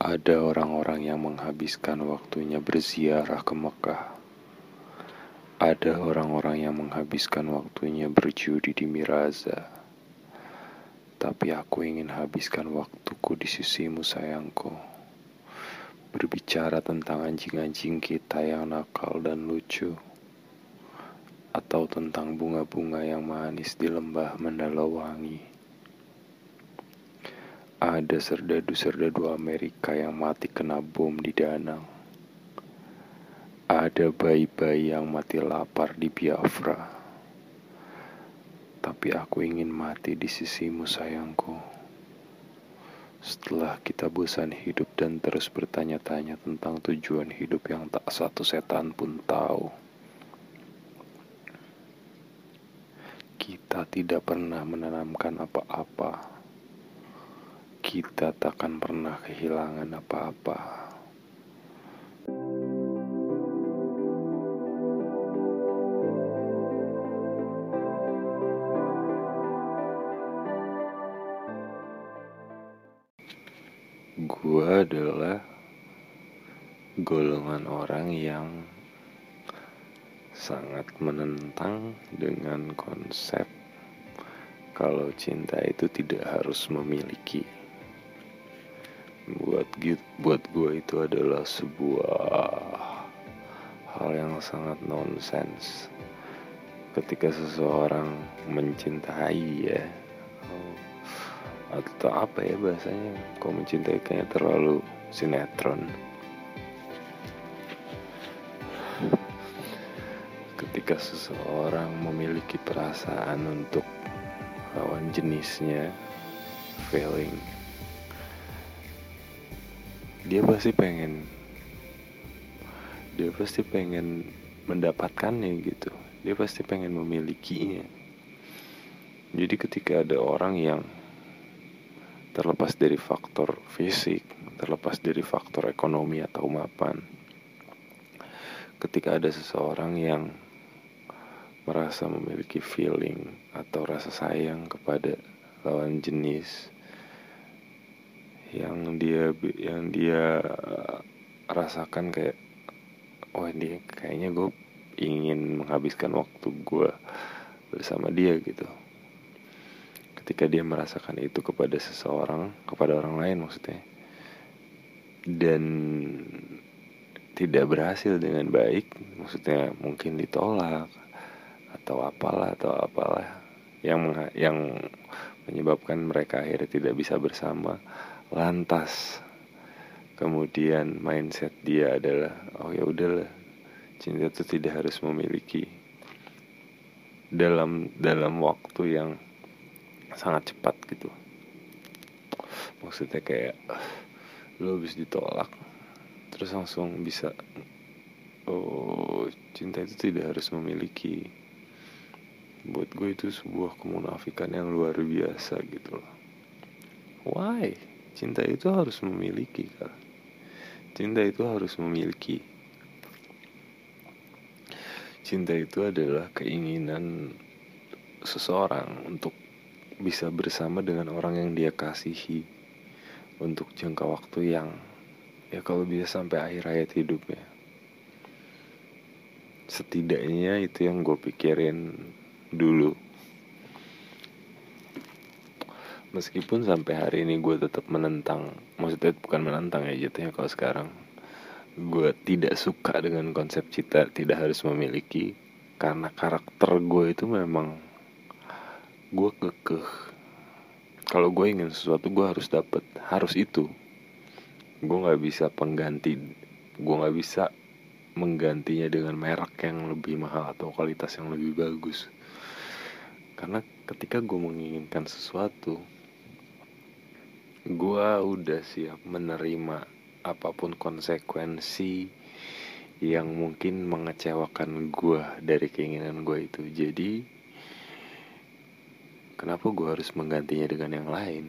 Ada orang-orang yang menghabiskan waktunya berziarah ke Mekah. Ada orang-orang yang menghabiskan waktunya berjudi di Miraza. Tapi aku ingin habiskan waktuku di sisimu sayangku. Berbicara tentang anjing-anjing kita yang nakal dan lucu. Atau tentang bunga-bunga yang manis di lembah Mandalawangi. Ada serdadu-serdadu Amerika yang mati kena bom di Danang. Ada bayi-bayi yang mati lapar di Biafra. Tapi aku ingin mati di sisimu sayangku. Setelah kita bosan hidup dan terus bertanya-tanya tentang tujuan hidup yang tak satu setan pun tahu. Kita tidak pernah menanamkan apa-apa kita takkan pernah kehilangan apa-apa. Gua adalah golongan orang yang sangat menentang dengan konsep kalau cinta itu tidak harus memiliki buat gitu buat gue itu adalah sebuah hal yang sangat nonsens ketika seseorang mencintai ya. Atau apa ya bahasanya? Kau mencintai kayaknya terlalu sinetron? Ketika seseorang memiliki perasaan untuk lawan jenisnya feeling dia pasti pengen dia pasti pengen mendapatkannya gitu. Dia pasti pengen memilikinya. Jadi ketika ada orang yang terlepas dari faktor fisik terlepas dari faktor ekonomi atau mapan ketika ada seseorang yang merasa memiliki feeling atau rasa sayang kepada lawan jenis yang dia yang dia rasakan kayak oh dia kayaknya gue ingin menghabiskan waktu gue bersama dia gitu. Ketika dia merasakan itu kepada seseorang kepada orang lain maksudnya dan tidak berhasil dengan baik maksudnya mungkin ditolak atau apalah atau apalah yang yang menyebabkan mereka akhirnya tidak bisa bersama lantas kemudian mindset dia adalah oh ya udahlah cinta itu tidak harus memiliki dalam dalam waktu yang sangat cepat gitu. Maksudnya kayak lo habis ditolak terus langsung bisa oh cinta itu tidak harus memiliki. Buat gue itu sebuah kemunafikan yang luar biasa gitu loh. Why cinta itu harus memiliki kan cinta itu harus memiliki. Cinta itu adalah keinginan seseorang untuk bisa bersama dengan orang yang dia kasihi untuk jangka waktu yang ya kalau bisa sampai akhir hayat hidupnya setidaknya itu yang gue pikirin dulu meskipun sampai hari ini gue tetap menentang maksudnya bukan menentang ya jatuhnya kalau sekarang gue tidak suka dengan konsep cinta tidak harus memiliki karena karakter gue itu memang gue kekeh. Kalau gue ingin sesuatu gue harus dapat harus itu. Gue nggak bisa pengganti gue nggak bisa menggantinya dengan merek yang lebih mahal atau kualitas yang lebih bagus. Karena ketika gue menginginkan sesuatu gue udah siap menerima apa pun konsekuensi yang mungkin mengecewakan gue dari keinginan gue itu. Jadi kenapa gue harus menggantinya dengan yang lain?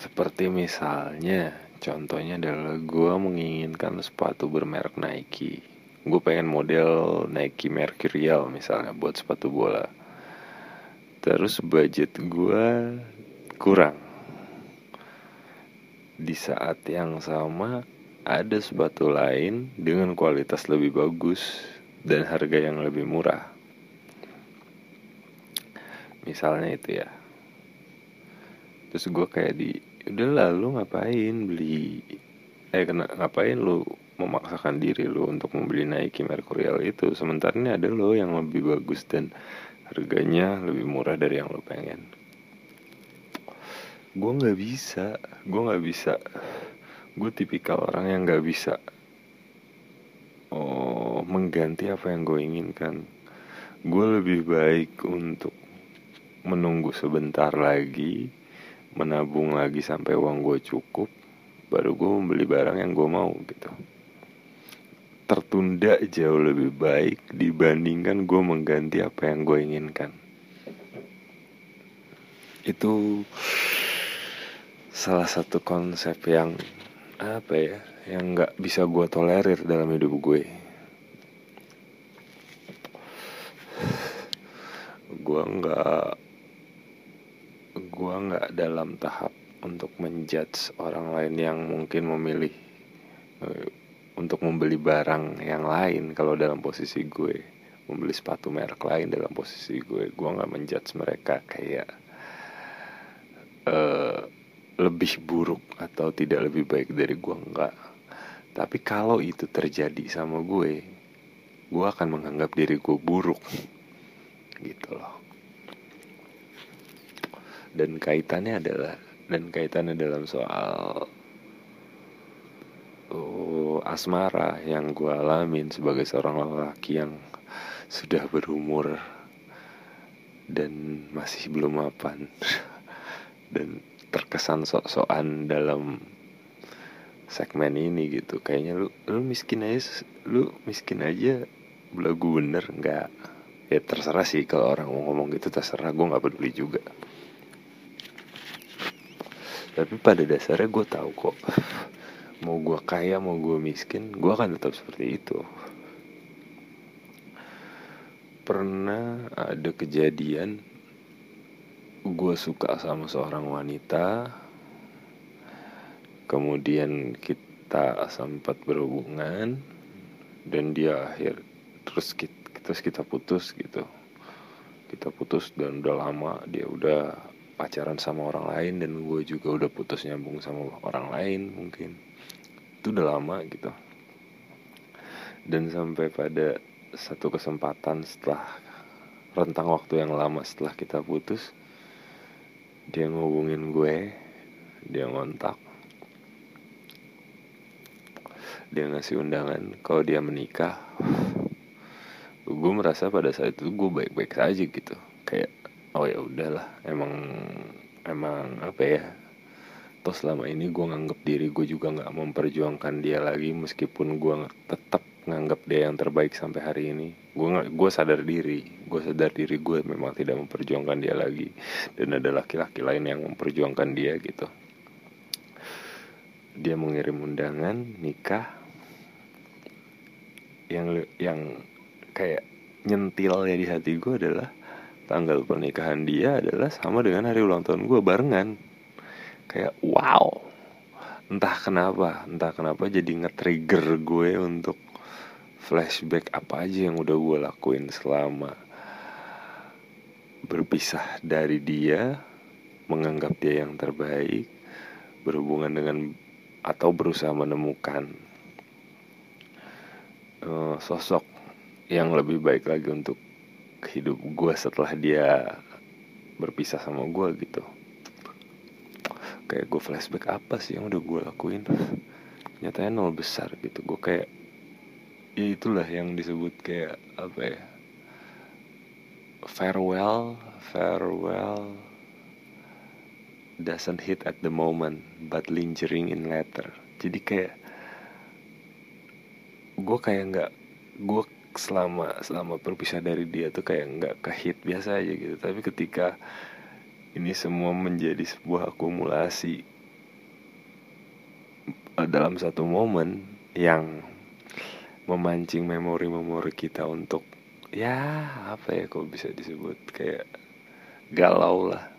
Seperti misalnya contohnya adalah gue menginginkan sepatu bermerek Nike gue pengen model Nike Mercurial misalnya buat sepatu bola. Terus budget gue kurang. Di saat yang sama ada sepatu lain dengan kualitas lebih bagus dan harga yang lebih murah. Misalnya itu ya. Terus gue kayak di udah lalu ngapain beli? Eh kena ngapain lu memaksakan diri lu untuk membeli Nike Mercurial itu. Sementara ini ada lo yang lebih bagus dan harganya lebih murah dari yang lo pengen. Gue nggak bisa. Gue nggak bisa. Gue tipikal orang yang nggak bisa oh mengganti apa yang gue inginkan. Gue lebih baik untuk menunggu sebentar lagi menabung lagi sampai uang gue cukup baru gue membeli barang yang gue mau gitu tertunda jauh lebih baik dibandingkan gue mengganti apa yang gue inginkan. Itu salah satu konsep yang apa ya yang nggak bisa gue tolerir dalam hidup gue. Gue nggak gue nggak dalam tahap untuk menjudge orang lain yang mungkin memilih uh, untuk membeli barang yang lain kalau dalam posisi gue. Membeli sepatu merek lain dalam posisi gue. Gue nggak menjudge mereka kayak uh, lebih buruk atau tidak lebih baik dari gue nggak. Tapi kalau itu terjadi sama gue gue akan menganggap diri gue buruk. Gitu loh. Dan kaitannya adalah dan kaitannya dalam soal asmara yang gue alamin sebagai seorang lelaki yang sudah berumur dan masih belum mapan dan terkesan sok-sokan dalam segmen ini gitu. Kayaknya lu lu miskin aja lu miskin aja belagu bener nggak. Ya terserah sih kalau orang mau ngomong gitu terserah. Gue nggak peduli juga. Tapi pada dasarnya gue tahu kok mau gue kaya mau gue miskin gue akan tetap seperti itu. Pernah ada kejadian gue suka sama seorang wanita kemudian kita sempat berhubungan dan dia akhir terus kita, terus kita putus gitu. Kita putus dan udah lama dia udah pacaran sama orang lain dan gue juga udah putus nyambung sama orang lain mungkin itu udah lama gitu. Dan sampai pada satu kesempatan setelah rentang waktu yang lama setelah kita putus dia ngubungin gue dia ngontak. Dia ngasih undangan kalau dia menikah gue merasa pada saat itu gue baik-baik saja gitu. Kayak oh ya udahlah emang emang apa ya toh selama ini gue nganggap diri gue juga nggak memperjuangkan dia lagi meskipun gue tetap nganggap dia yang terbaik sampai hari ini. Gue gue sadar diri. Gue sadar diri gue memang tidak memperjuangkan dia lagi. Dan ada laki-laki lain yang memperjuangkan dia gitu. Dia mengirim undangan nikah. Yang yang kayak nyentil ya di hati gue adalah tanggal pernikahan dia adalah sama dengan hari ulang tahun gue barengan kayak wow. Entah kenapa entah kenapa jadi nge-trigger gue untuk flashback apa aja yang udah gue lakuin selama berpisah dari dia menganggap dia yang terbaik berhubungan dengan atau berusaha menemukan uh, sosok yang lebih baik lagi untuk hidup gue setelah dia berpisah sama gue gitu kayak gue flashback apa sih yang udah gue lakuin? Nyatanya nol besar gitu. Gue kayak ya itulah yang disebut kayak apa ya? Farewell farewell doesn't hit at the moment but lingering in later. Jadi kayak gue kayak nggak gue selama selama berpisah dari dia tuh kayak nggak kehit biasa aja gitu. Tapi ketika ini semua menjadi sebuah akumulasi eh, dalam satu momen yang memancing memori-memori kita untuk ya apa ya kok bisa disebut kayak galau lah.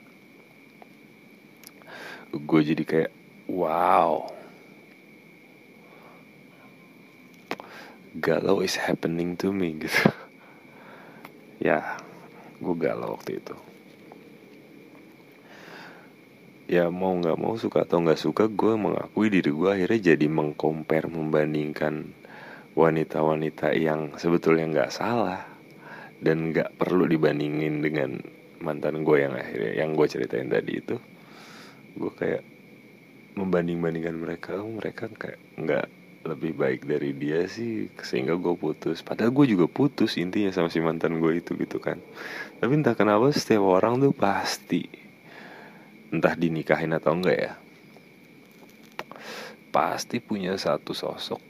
Gue jadi kayak wow. Galau is happening to me gitu. Ya gue galau waktu itu ya mau nggak mau suka atau nggak suka gue mengakui diri gue akhirnya jadi mengkompar membandingkan wanita-wanita yang sebetulnya nggak salah dan nggak perlu dibandingin dengan mantan gue yang akhirnya yang gue ceritain tadi itu. Gue kayak membanding-bandingkan mereka oh, mereka kayak nggak lebih baik dari dia sih sehingga gue putus. Padahal gue juga putus intinya sama si mantan gue itu gitu kan. Tapi entah kenapa setiap orang tuh pasti entah dinikahin atau enggak ya. Pasti punya satu sosok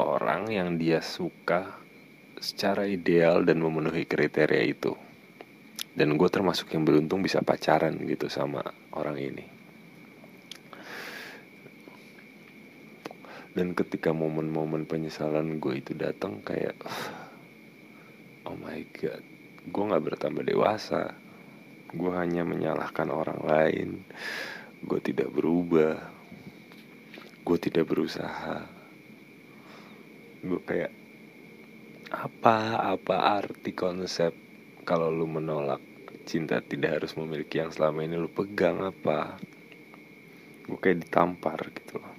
orang yang dia suka secara ideal dan memenuhi kriteria itu. Dan gue termasuk yang beruntung bisa pacaran gitu sama orang ini. Dan ketika momen-momen penyesalan gue itu datang kayak oh my god gue nggak bertambah dewasa gue hanya menyalahkan orang lain. Gue tidak berubah. Gue tidak berusaha. Gue kayak apa apa arti konsep kalau lu menolak cinta tidak harus memiliki yang selama ini? Lu pegang apa? Gue kayak ditampar gitu loh.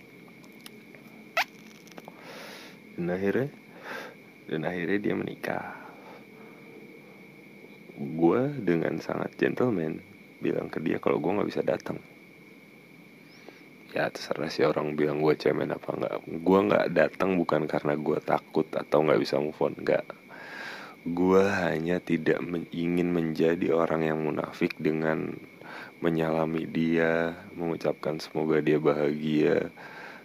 Dan akhirnya dan akhirnya dia menikah gue dengan sangat gentleman bilang ke dia kalau gue nggak bisa datang. Ya terserah sih orang bilang gue cemen apa nggak. Gue nggak datang bukan karena gue takut atau nggak bisa move on nggak. Gue hanya tidak men ingin menjadi orang yang munafik dengan menyalami dia mengucapkan semoga dia bahagia.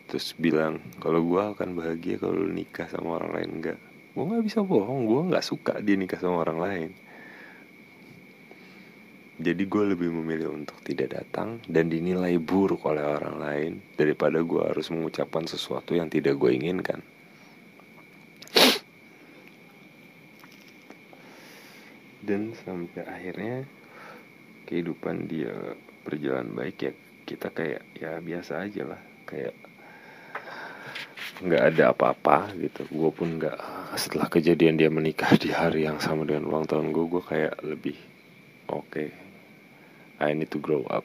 Terus bilang kalau gue akan bahagia kalau nikah sama orang lain. Enggak gue nggak bisa bohong gue nggak suka dia nikah sama orang lain jadi gue lebih memilih untuk tidak datang dan dinilai buruk oleh orang lain daripada gue harus mengucapkan sesuatu yang tidak gue inginkan. Dan sampai akhirnya kehidupan dia berjalan baik ya kita kayak ya biasa aja lah. Kayak nggak ada apa-apa gitu. Gue pun nggak setelah kejadian dia menikah di hari yang sama dengan ulang tahun gue gue kayak lebih oke. Okay, I need to grow up.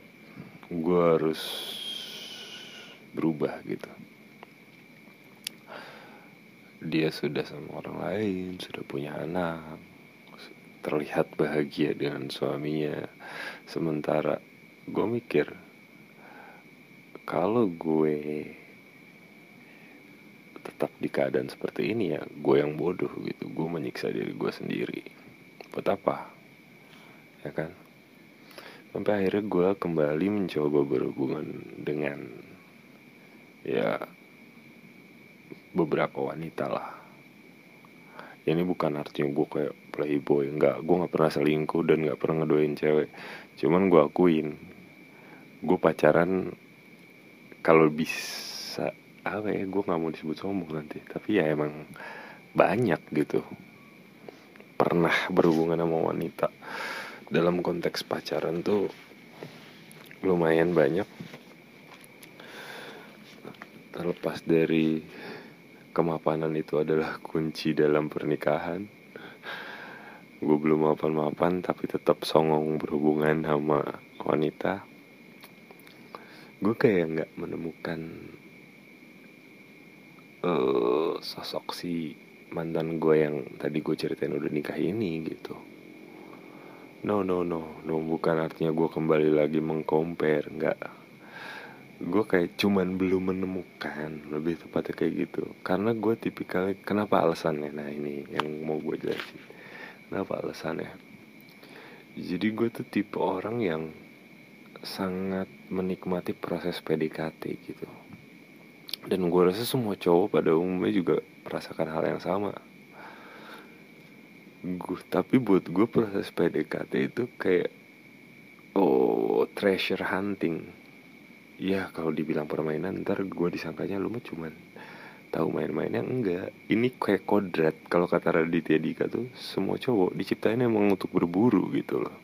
Gue harus berubah gitu. Dia sudah sama orang lain sudah punya anak terlihat bahagia dengan suaminya. Sementara gue mikir kalau gue tetap di keadaan seperti ini ya gue yang bodoh gitu. Gue menyiksa diri gue sendiri. Buat apa ya kan? Sampai akhirnya gue kembali mencoba berhubungan dengan ya beberapa wanita lah. Ini bukan artinya gue kayak playboy nggak gue nggak pernah selingkuh dan nggak pernah ngedoain cewek. Cuman gue akuin gue pacaran kalau bisa apa ya gue nggak mau disebut sombong nanti. Tapi ya emang banyak gitu. Pernah berhubungan sama wanita dalam konteks pacaran tuh lumayan banyak. Terlepas dari kemapanan itu adalah kunci dalam pernikahan. Gue belum mapan-mapan tapi tetap songong berhubungan sama wanita. Gue kayak nggak menemukan uh, sosok si mantan gue yang tadi gue ceritain udah nikah ini gitu no no no no bukan artinya gue kembali lagi mengcompare nggak. Gue kayak cuman belum menemukan lebih tepatnya kayak gitu. Karena gue tipikal kenapa alasannya? Nah ini yang mau gue jelasin. Kenapa alasannya? Jadi gue tuh tipe orang yang sangat menikmati proses PDKT gitu. Dan gue rasa semua cowok pada umumnya juga merasakan hal yang sama gue tapi buat gue proses PDKT itu kayak oh treasure hunting. Ya kalau dibilang permainan ntar gue disangkanya lu mah cuman tahu main-mainnya enggak. Ini kayak kodrat. Kalau kata Raditya Dika tuh semua cowok diciptain emang untuk berburu gitu loh.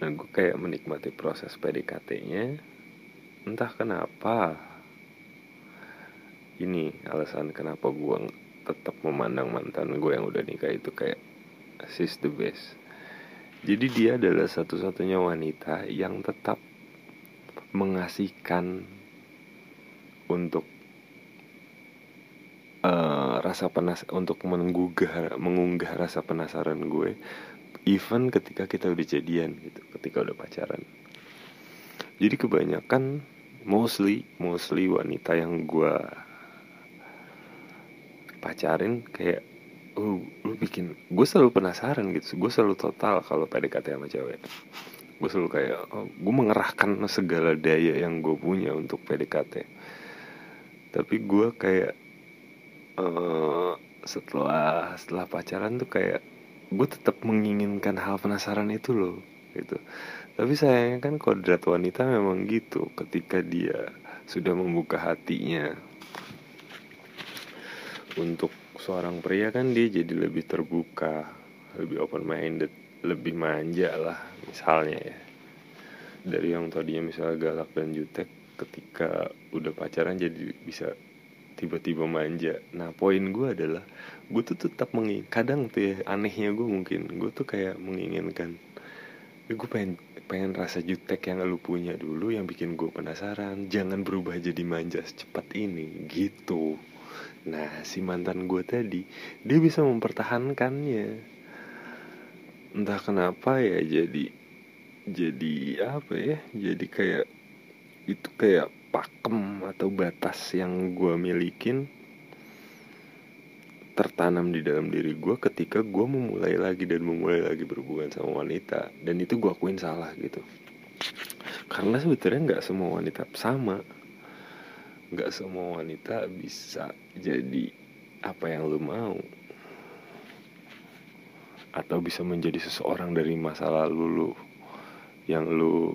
Nah gue kayak menikmati proses PDKT-nya entah kenapa ini alasan kenapa gue tetap memandang mantan gue yang udah nikah itu kayak she's the best. Jadi dia adalah satu-satunya wanita yang tetap mengasihkan untuk uh, rasa penas untuk menggugah mengunggah rasa penasaran gue even ketika kita udah jadian gitu ketika udah pacaran. Jadi kebanyakan mostly mostly wanita yang gue pacarin kayak uh, lu bikin gue selalu penasaran gitu gue selalu total kalau PDKT sama cewek. Gue selalu kayak oh, gue mengerahkan segala daya yang gue punya untuk PDKT tapi gue kayak uh, setelah setelah pacaran tuh kayak gue tetap menginginkan hal penasaran itu loh gitu. Tapi sayangnya kan kodrat wanita memang gitu ketika dia sudah membuka hatinya untuk seorang pria kan dia jadi lebih terbuka lebih open minded lebih manja lah misalnya ya. Dari yang tadinya misalnya galak dan jutek ketika udah pacaran jadi bisa tiba-tiba manja. Nah poin gue adalah gue tuh tetap menging kadang tuh ya anehnya gue mungkin gue tuh kayak menginginkan ya gue pengen pengen rasa jutek yang lu punya dulu yang bikin gue penasaran. Jangan berubah jadi manja secepat ini. Gitu nah si mantan gue tadi dia bisa mempertahankannya. Entah kenapa ya jadi jadi apa ya jadi kayak itu kayak pakem atau batas yang gue milikin tertanam di dalam diri gue ketika gue memulai lagi dan memulai lagi berhubungan sama wanita. Dan itu gue akuin salah gitu. Karena sebetulnya nggak semua wanita sama nggak semua wanita bisa jadi apa yang lu mau. Atau bisa menjadi seseorang dari masa lalu lu yang lu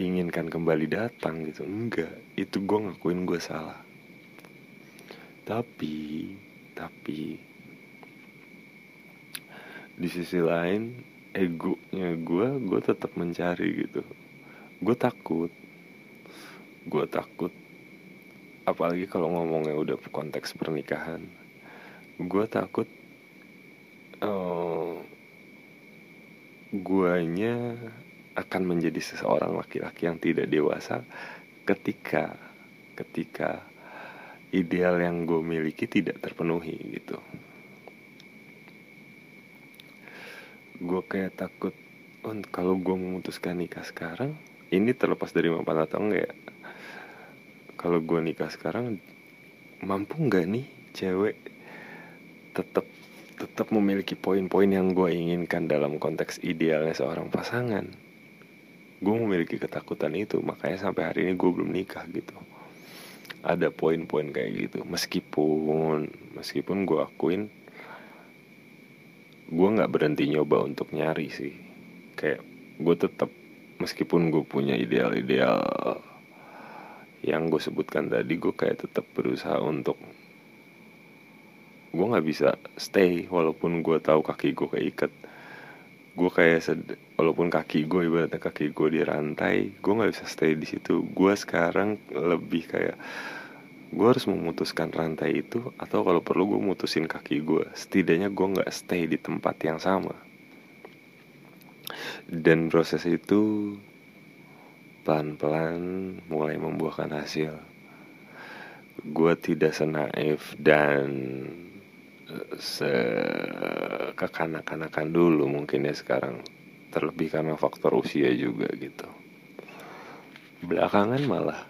inginkan kembali datang gitu. Enggak itu gue ngakuin gue salah. Tapi tapi di sisi lain egonya gue gue tetap mencari gitu. Gue takut. Gue takut apalagi kalau ngomongnya udah konteks pernikahan. Gue takut uh, guanya akan menjadi seseorang laki-laki yang tidak dewasa ketika ketika ideal yang gue miliki tidak terpenuhi gitu. Gue kayak takut kalau gue memutuskan nikah sekarang ini terlepas dari mapan atau enggak ya kalau gue nikah sekarang mampu nggak nih cewek tetap tetap memiliki poin-poin yang gue inginkan dalam konteks idealnya seorang pasangan? Gue memiliki ketakutan itu makanya sampai hari ini gue belum nikah gitu. Ada poin-poin kayak gitu. Meskipun meskipun gue akuin gue nggak berhenti nyoba untuk nyari sih. Kayak gue tetap meskipun gue punya ideal-ideal yang gue sebutkan tadi gue kayak tetap berusaha untuk gue nggak bisa stay walaupun gue tahu kaki gue keikat. Gue kayak sed walaupun kaki gue ibaratnya kaki gue di rantai gue nggak bisa stay di situ. Gue sekarang lebih kayak gue harus memutuskan rantai itu atau kalau perlu gue mutusin kaki gue setidaknya gue nggak stay di tempat yang sama. Dan proses itu pelan-pelan mulai membuahkan hasil. Gue tidak senaif dan sekekanak-kanakan dulu mungkin ya sekarang. Terlebih karena faktor usia juga gitu. Belakangan malah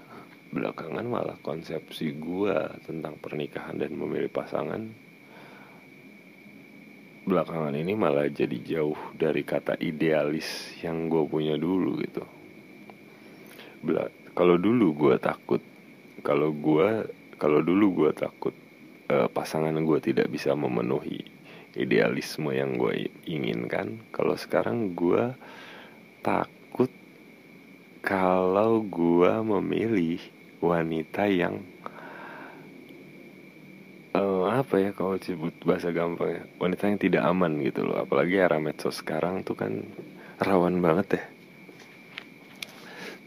belakangan malah konsepsi gue tentang pernikahan dan memilih pasangan belakangan ini malah jadi jauh dari kata idealis yang gue punya dulu gitu kalau dulu gue takut kalau gue kalau dulu gue takut uh, pasangan gue tidak bisa memenuhi idealisme yang gue inginkan kalau sekarang gue takut kalau gue memilih wanita yang apa ya kalau disebut bahasa gampang ya wanita yang tidak aman gitu loh. Apalagi era medsos sekarang tuh kan rawan banget ya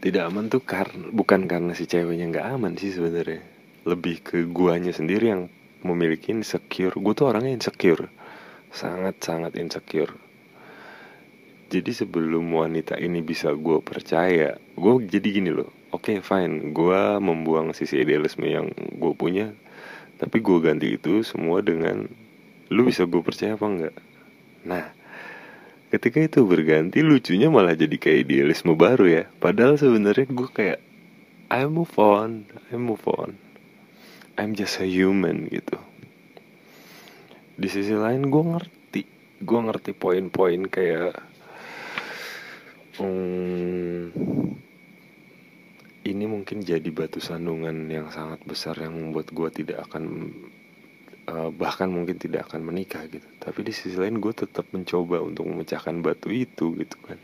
tidak aman tuh karena bukan karena si ceweknya nggak aman sih sebenarnya. Lebih ke guanya sendiri yang memiliki insecure. Gue tuh orangnya insecure. Sangat sangat insecure. Jadi sebelum wanita ini bisa gue percaya gue jadi gini loh. Oke okay, fine. Gue membuang sisi idealisme yang gue punya tapi gue ganti itu semua dengan lu bisa gue percaya apa enggak? Nah ketika itu berganti lucunya malah jadi kayak idealisme baru ya. Padahal sebenarnya gue kayak I move on I move on. I'm just a human gitu. Di sisi lain gue ngerti. Gue ngerti poin-poin kayak hmm, ini mungkin jadi batu sandungan yang sangat besar yang membuat gue tidak akan uh, bahkan mungkin tidak akan menikah gitu. Tapi di sisi lain gue tetap mencoba untuk memecahkan batu itu gitu kan.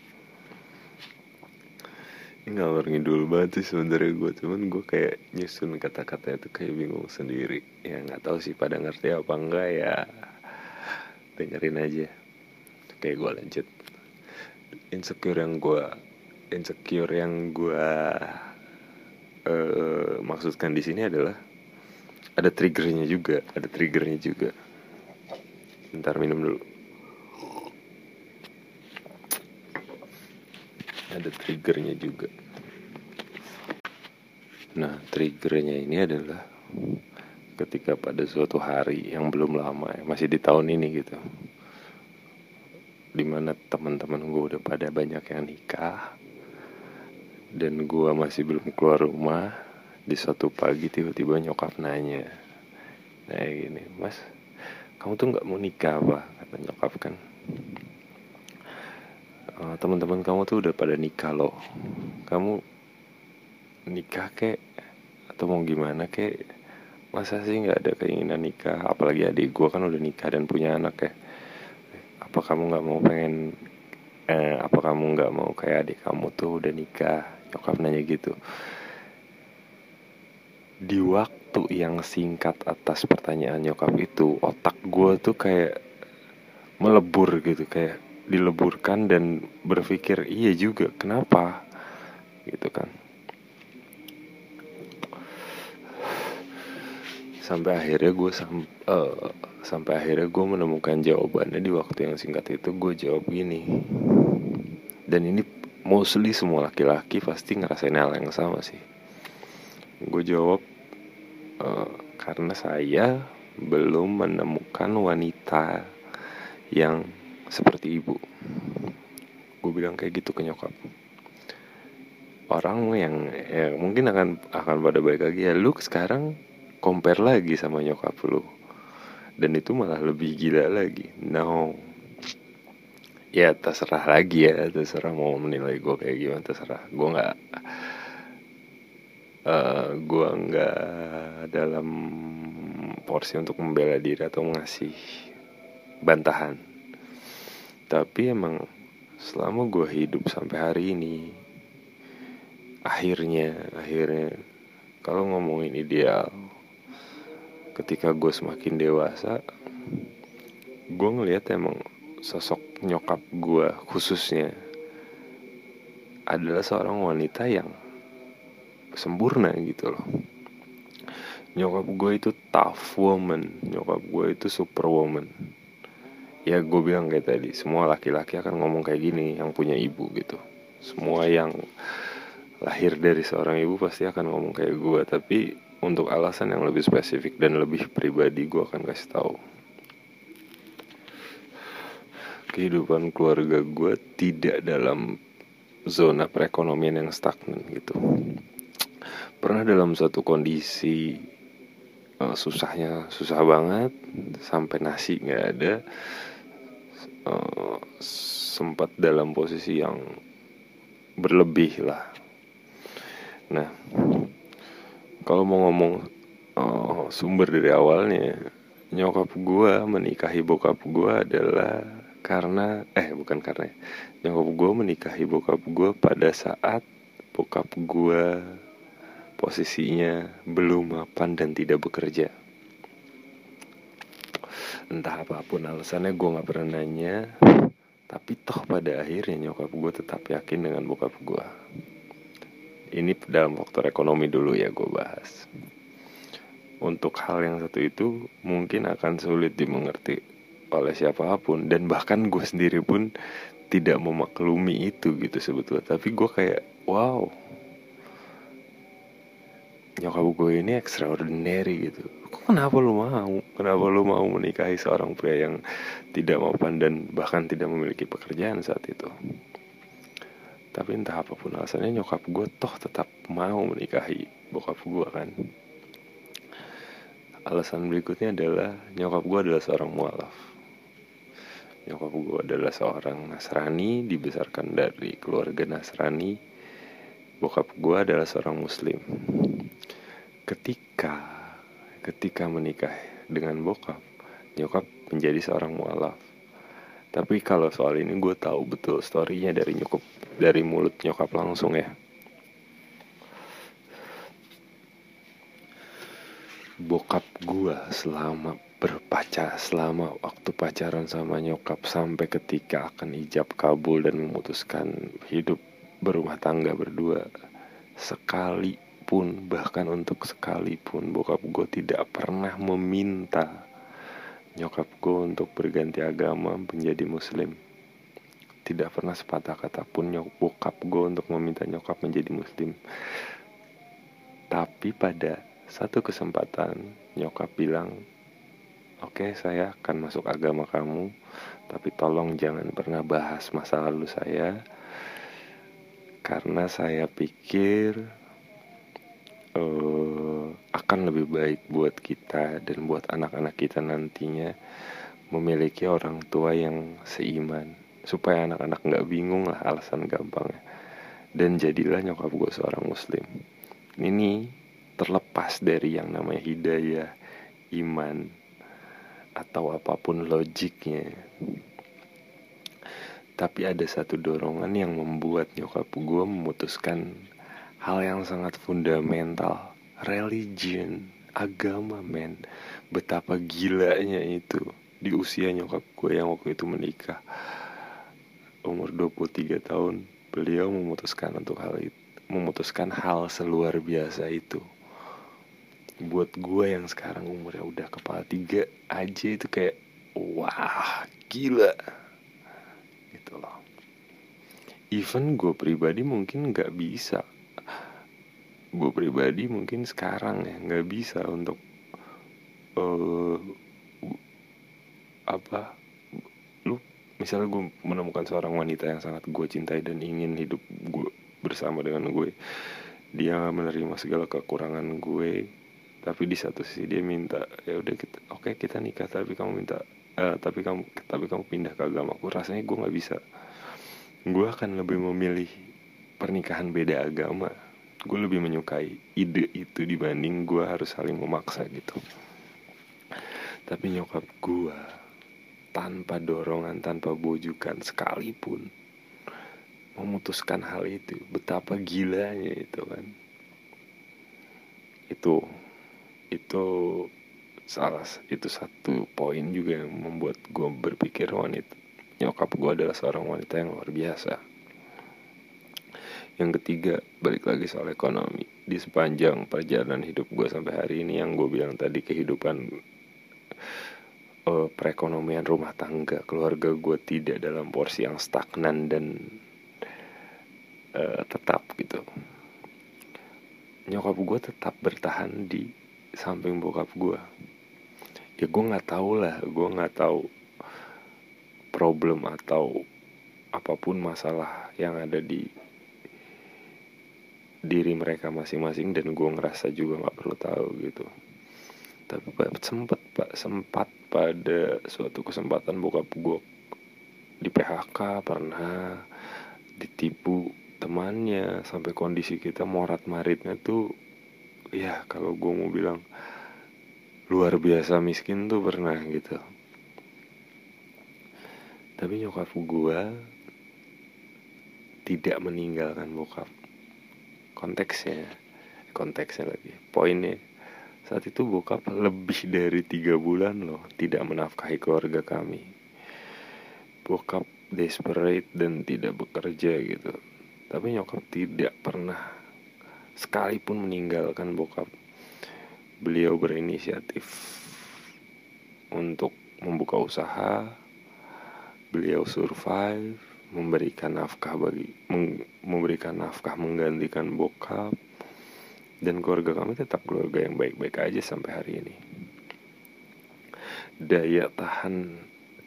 Ini nggak ngidul banget sih sebenarnya gue cuman gue kayak nyusun kata-kata itu kayak bingung sendiri. Ya nggak tahu sih pada ngerti apa enggak ya. Dengerin aja. Kayak gue lanjut. Insecure yang gue insecure yang gue uh, maksudkan di sini adalah ada triggernya juga, ada triggernya juga. Bentar minum dulu. Ada triggernya juga. Nah, triggernya ini adalah ketika pada suatu hari yang belum lama masih di tahun ini gitu. Di mana teman-teman gue udah pada banyak yang nikah, dan gua masih belum keluar rumah di suatu pagi tiba-tiba nyokap nanya nah gini mas kamu tuh nggak mau nikah apa? Kata nyokap kan. Uh, teman-teman kamu tuh udah pada nikah loh. Kamu nikah kek? Atau mau gimana kek? Masa sih nggak ada keinginan nikah? Apalagi adik gue kan udah nikah dan punya anak ya. Apa kamu nggak mau pengen eh, apa kamu nggak mau kayak adik kamu tuh udah nikah? Nyokap nanya gitu di waktu yang singkat atas pertanyaan nyokap itu otak gue tuh kayak melebur gitu kayak dileburkan dan berpikir iya juga kenapa? Gitu kan. Sampai akhirnya gue sam uh, sampai akhirnya gue menemukan jawabannya di waktu yang singkat itu gue jawab gini. Dan ini mostly semua laki-laki pasti ngerasain hal yang sama sih gue jawab uh, karena saya belum menemukan wanita yang seperti ibu. Gue bilang kayak gitu ke nyokap. Orang yang ya, mungkin akan akan pada baik lagi ya lu sekarang compare lagi sama nyokap lu. Dan itu malah lebih gila lagi. No. Ya terserah lagi ya terserah mau menilai gue kayak gimana terserah. Gue nggak uh, gue nggak dalam porsi untuk membela diri atau ngasih bantahan. Tapi emang selama gue hidup sampai hari ini akhirnya akhirnya kalau ngomongin ideal ketika gue semakin dewasa gue ngelihat emang sosok nyokap gue khususnya adalah seorang wanita yang sempurna gitu loh. Nyokap gue itu tough woman. Nyokap gue itu super woman ya gue bilang kayak tadi semua laki-laki akan ngomong kayak gini yang punya ibu gitu. Semua yang lahir dari seorang ibu pasti akan ngomong kayak gue tapi untuk alasan yang lebih spesifik dan lebih pribadi gue akan kasih tahu. Kehidupan keluarga gue tidak dalam zona perekonomian yang stagnan gitu pernah dalam satu kondisi uh, susahnya susah banget sampai nasi nggak ada uh, sempat dalam posisi yang berlebih lah. Nah kalau mau ngomong uh, sumber dari awalnya nyokap gue menikahi bokap gue adalah karena eh bukan karena nyokap gue menikahi bokap gue pada saat bokap gue posisinya belum mapan dan tidak bekerja. Entah apa pun alasannya gue nggak pernah nanya. Tapi toh pada akhirnya nyokap gue tetap yakin dengan bokap gue ini dalam faktor ekonomi dulu ya gue bahas. Untuk hal yang satu itu mungkin akan sulit dimengerti oleh siapa pun dan bahkan gue sendiri pun tidak memaklumi itu gitu sebetulnya. Tapi gue kayak wow nyokap gue ini extraordinary gitu. Kok kenapa lu mau? Kenapa lu mau menikahi seorang pria yang tidak mapan dan bahkan tidak memiliki pekerjaan saat itu? Tapi entah apa pun alasannya nyokap gue toh tetap mau menikahi bokap gue kan? Alasan berikutnya adalah nyokap gue adalah seorang mualaf. Nyokap gue adalah seorang Nasrani dibesarkan dari keluarga Nasrani bokap gue adalah seorang muslim. Ketika ketika menikah dengan bokap nyokap menjadi seorang mualaf. Tapi kalau soal ini gue tahu betul storynya dari nyokap dari mulut nyokap langsung ya. Bokap gue selama berpacar selama waktu pacaran sama nyokap sampai ketika akan ijab kabul dan memutuskan hidup berumah tangga berdua sekali pun bahkan untuk sekalipun bokap gue tidak pernah meminta nyokap gue untuk berganti agama menjadi muslim. Tidak pernah sepatah kata pun nyok bokap gue untuk meminta nyokap menjadi muslim. Tapi pada satu kesempatan nyokap bilang oke okay, saya akan masuk agama kamu tapi tolong jangan pernah bahas masa lalu saya karena saya pikir uh, akan lebih baik buat kita dan buat anak-anak kita nantinya memiliki orang tua yang seiman. Supaya anak-anak nggak bingung lah alasan gampangnya. Dan jadilah nyokap gue seorang muslim. Ini terlepas dari yang namanya hidayah iman atau apa pun logiknya tapi ada satu dorongan yang membuat nyokap gue memutuskan hal yang sangat fundamental. Religion agama men. Betapa gilanya itu di usia nyokap gue yang waktu itu menikah. Umur 23 tahun beliau memutuskan untuk hal itu memutuskan hal seluar biasa itu. Buat gue yang sekarang umurnya udah kepala tiga aja itu kayak wah gila gitu loh. Even gue pribadi mungkin nggak bisa. Gue pribadi mungkin sekarang ya nggak bisa untuk uh, apa lu misalnya gue menemukan seorang wanita yang sangat gue cintai dan ingin hidup gue bersama dengan gue dia menerima segala kekurangan gue tapi di satu sisi dia minta ya udah kita oke okay, kita nikah tapi kamu minta uh, tapi kamu tapi kamu pindah ke agamaku rasanya gue nggak bisa. Gue akan lebih memilih pernikahan beda agama. Gue lebih menyukai ide itu dibanding gue harus saling memaksa gitu. Tapi nyokap gue tanpa dorongan tanpa bujukan sekalipun memutuskan hal itu betapa gilanya itu kan. Itu itu salah itu satu poin juga yang membuat gue berpikir wanita nyokap gue adalah seorang wanita yang luar biasa. Yang ketiga balik lagi soal ekonomi. Di sepanjang perjalanan hidup gue sampai hari ini yang gue bilang tadi kehidupan uh, perekonomian rumah tangga keluarga gue tidak dalam porsi yang stagnan dan uh, tetap gitu. Nyokap gue tetap bertahan di samping bokap gue ya gue nggak tahu lah. Gue nggak tahu problem atau apa pun masalah yang ada di diri mereka masing-masing dan gue ngerasa juga nggak perlu tahu gitu. Tapi sempat pak sempat pada suatu kesempatan bokap gue di PHK pernah ditipu temannya. Sampai kondisi kita morat maritnya tuh ya kalau gue mau bilang luar biasa miskin tuh pernah gitu. Tapi nyokap gue tidak meninggalkan bokap. Konteksnya konteksnya lagi. Poinnya saat itu bokap lebih dari tiga bulan loh tidak menafkahi keluarga kami. Bokap desperate dan tidak bekerja gitu. Tapi nyokap tidak pernah sekalipun meninggalkan bokap beliau berinisiatif untuk membuka usaha. Beliau survive memberikan nafkah bagi memberikan nafkah menggantikan bokap. Dan keluarga kami tetap keluarga yang baik-baik aja sampai hari ini. Daya tahan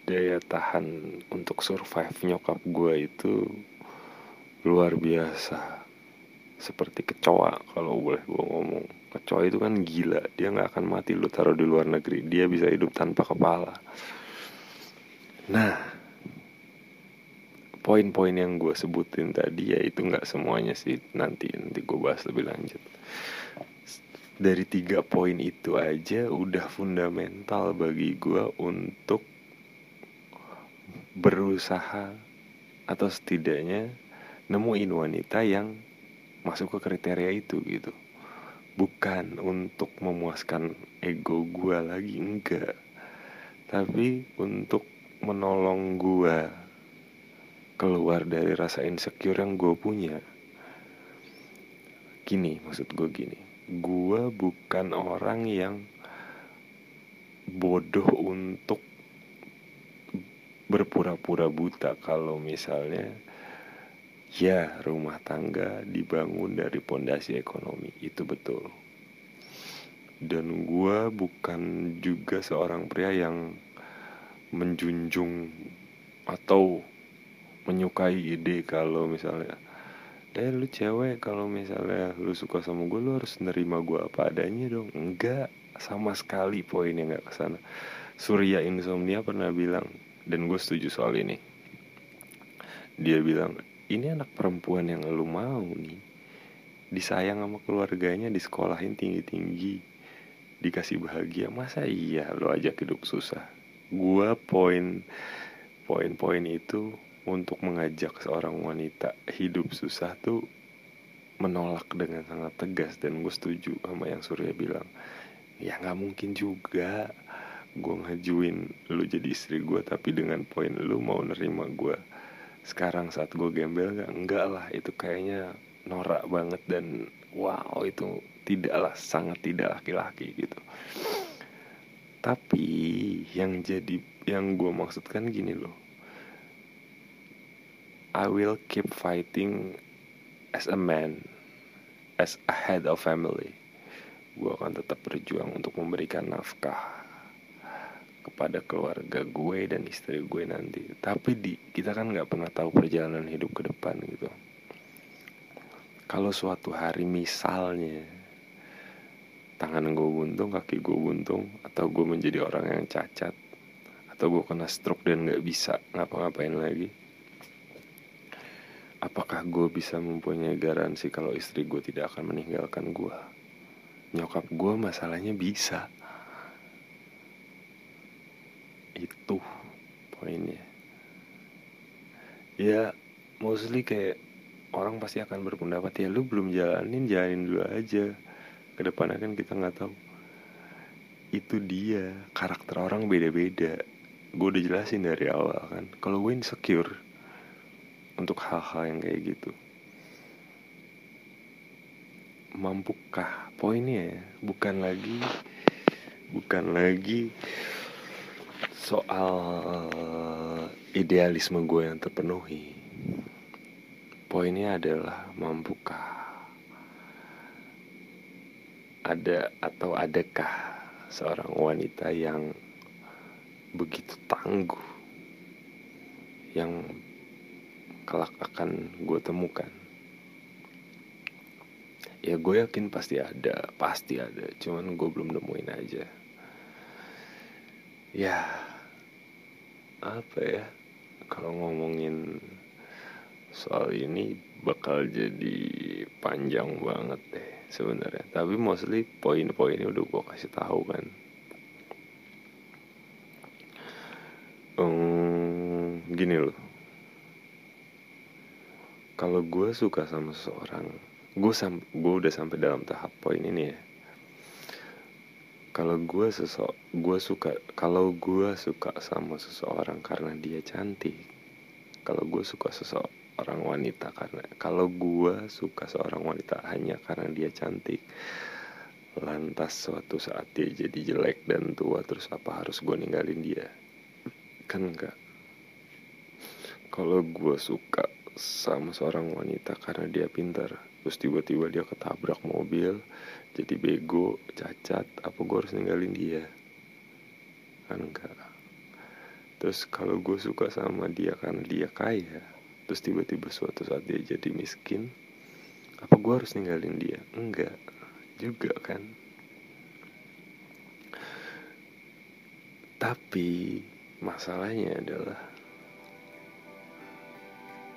daya tahan untuk survive nyokap gue itu luar biasa. Seperti kecoa kalau boleh gue ngomong kecoa itu kan gila dia nggak akan mati lu taruh di luar negeri. Dia bisa hidup tanpa kepala. Nah poin-poin yang gue sebutin tadi ya itu nggak semuanya sih. Nanti nanti gue bahas lebih lanjut. Dari tiga poin itu aja udah fundamental bagi gue untuk berusaha atau setidaknya nemuin wanita yang masuk ke kriteria itu gitu bukan untuk memuaskan ego gue lagi enggak. Tapi untuk menolong gue keluar dari rasa insecure yang gue punya. Gini maksud gue gini. Gue bukan orang yang bodoh untuk berpura-pura buta. Kalau misalnya ya rumah tangga dibangun dari pondasi ekonomi itu betul. Dan gue bukan juga seorang pria yang menjunjung atau menyukai ide kalau misalnya eh lu cewek kalau misalnya lu suka sama gue lu harus nerima gue apa adanya dong. Enggak sama sekali poinnya nggak ke sana Surya Insomnia pernah bilang dan gue setuju soal ini. Dia bilang ini anak perempuan yang lu mau nih disayang sama keluarganya disekolahin tinggi-tinggi dikasih bahagia masa iya lo ajak hidup susah? Gue poin poin-poin itu untuk mengajak seorang wanita hidup susah tuh menolak dengan sangat tegas dan gue setuju sama yang Surya bilang. Ya nggak mungkin juga. Gue ngajuin lu jadi istri gue tapi dengan poin lu mau nerima gue sekarang saat gue gembel nggak enggak lah. Itu kayaknya norak banget dan wow itu tidaklah sangat tidak laki-laki gitu. Tapi yang jadi yang gue maksudkan gini loh. I will keep fighting as a man, as a head of family. Gue akan tetap berjuang untuk memberikan nafkah kepada keluarga gue dan istri gue nanti. Tapi di kita kan nggak pernah tahu perjalanan hidup ke depan gitu. Kalau suatu hari misalnya tangan gue buntung, kaki gue buntung, atau gue menjadi orang yang cacat, atau gue kena stroke dan nggak bisa ngapa-ngapain lagi, Apakah gue bisa mempunyai garansi kalau istri gue tidak akan meninggalkan gue? Nyokap gue masalahnya bisa. Itu poinnya. Ya, mostly kayak orang pasti akan berpendapat ya lu belum jalanin jalanin dulu aja. Ke depannya kan kita nggak tahu. Itu dia karakter orang beda-beda. Gue udah jelasin dari awal kan. Kalau gue insecure, untuk hal-hal yang kayak gitu mampukah poinnya ya bukan lagi bukan lagi soal idealisme gue yang terpenuhi poinnya adalah mampukah? Ada atau adakah seorang wanita yang begitu tangguh yang kelak akan gue temukan? Ya gue yakin pasti ada pasti ada. Cuman gue belum nemuin aja. Ya apa ya? Kalau ngomongin soal ini bakal jadi panjang banget deh sebenarnya. Tapi mostly poin-poinnya udah gue kasih tahu kan. Um, gini loh. Kalau gue suka sama seseorang gue sam gue udah sampai dalam tahap poin ini ya kalau gue sesok gue suka kalau gue suka sama seseorang karena dia cantik kalau gue suka seseorang wanita karena kalau gue suka seorang wanita hanya karena dia cantik lantas suatu saat dia jadi jelek dan tua terus apa harus gue ninggalin dia? Kan enggak. Kalau gue suka sama seorang wanita karena dia pintar terus tiba-tiba dia ketabrak mobil jadi bego cacat apa gue harus ninggalin dia? Kan enggak. Terus kalau gue suka sama dia karena dia kaya terus tiba-tiba suatu saat dia jadi miskin apa gue harus ninggalin dia? Enggak. Juga kan. Tapi masalahnya adalah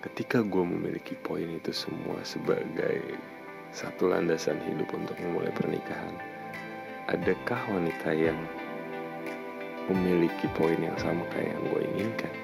ketika gue memiliki poin itu semua sebagai satu landasan hidup untuk memulai pernikahan. Adakah wanita yang memiliki poin yang sama kayak yang gue inginkan?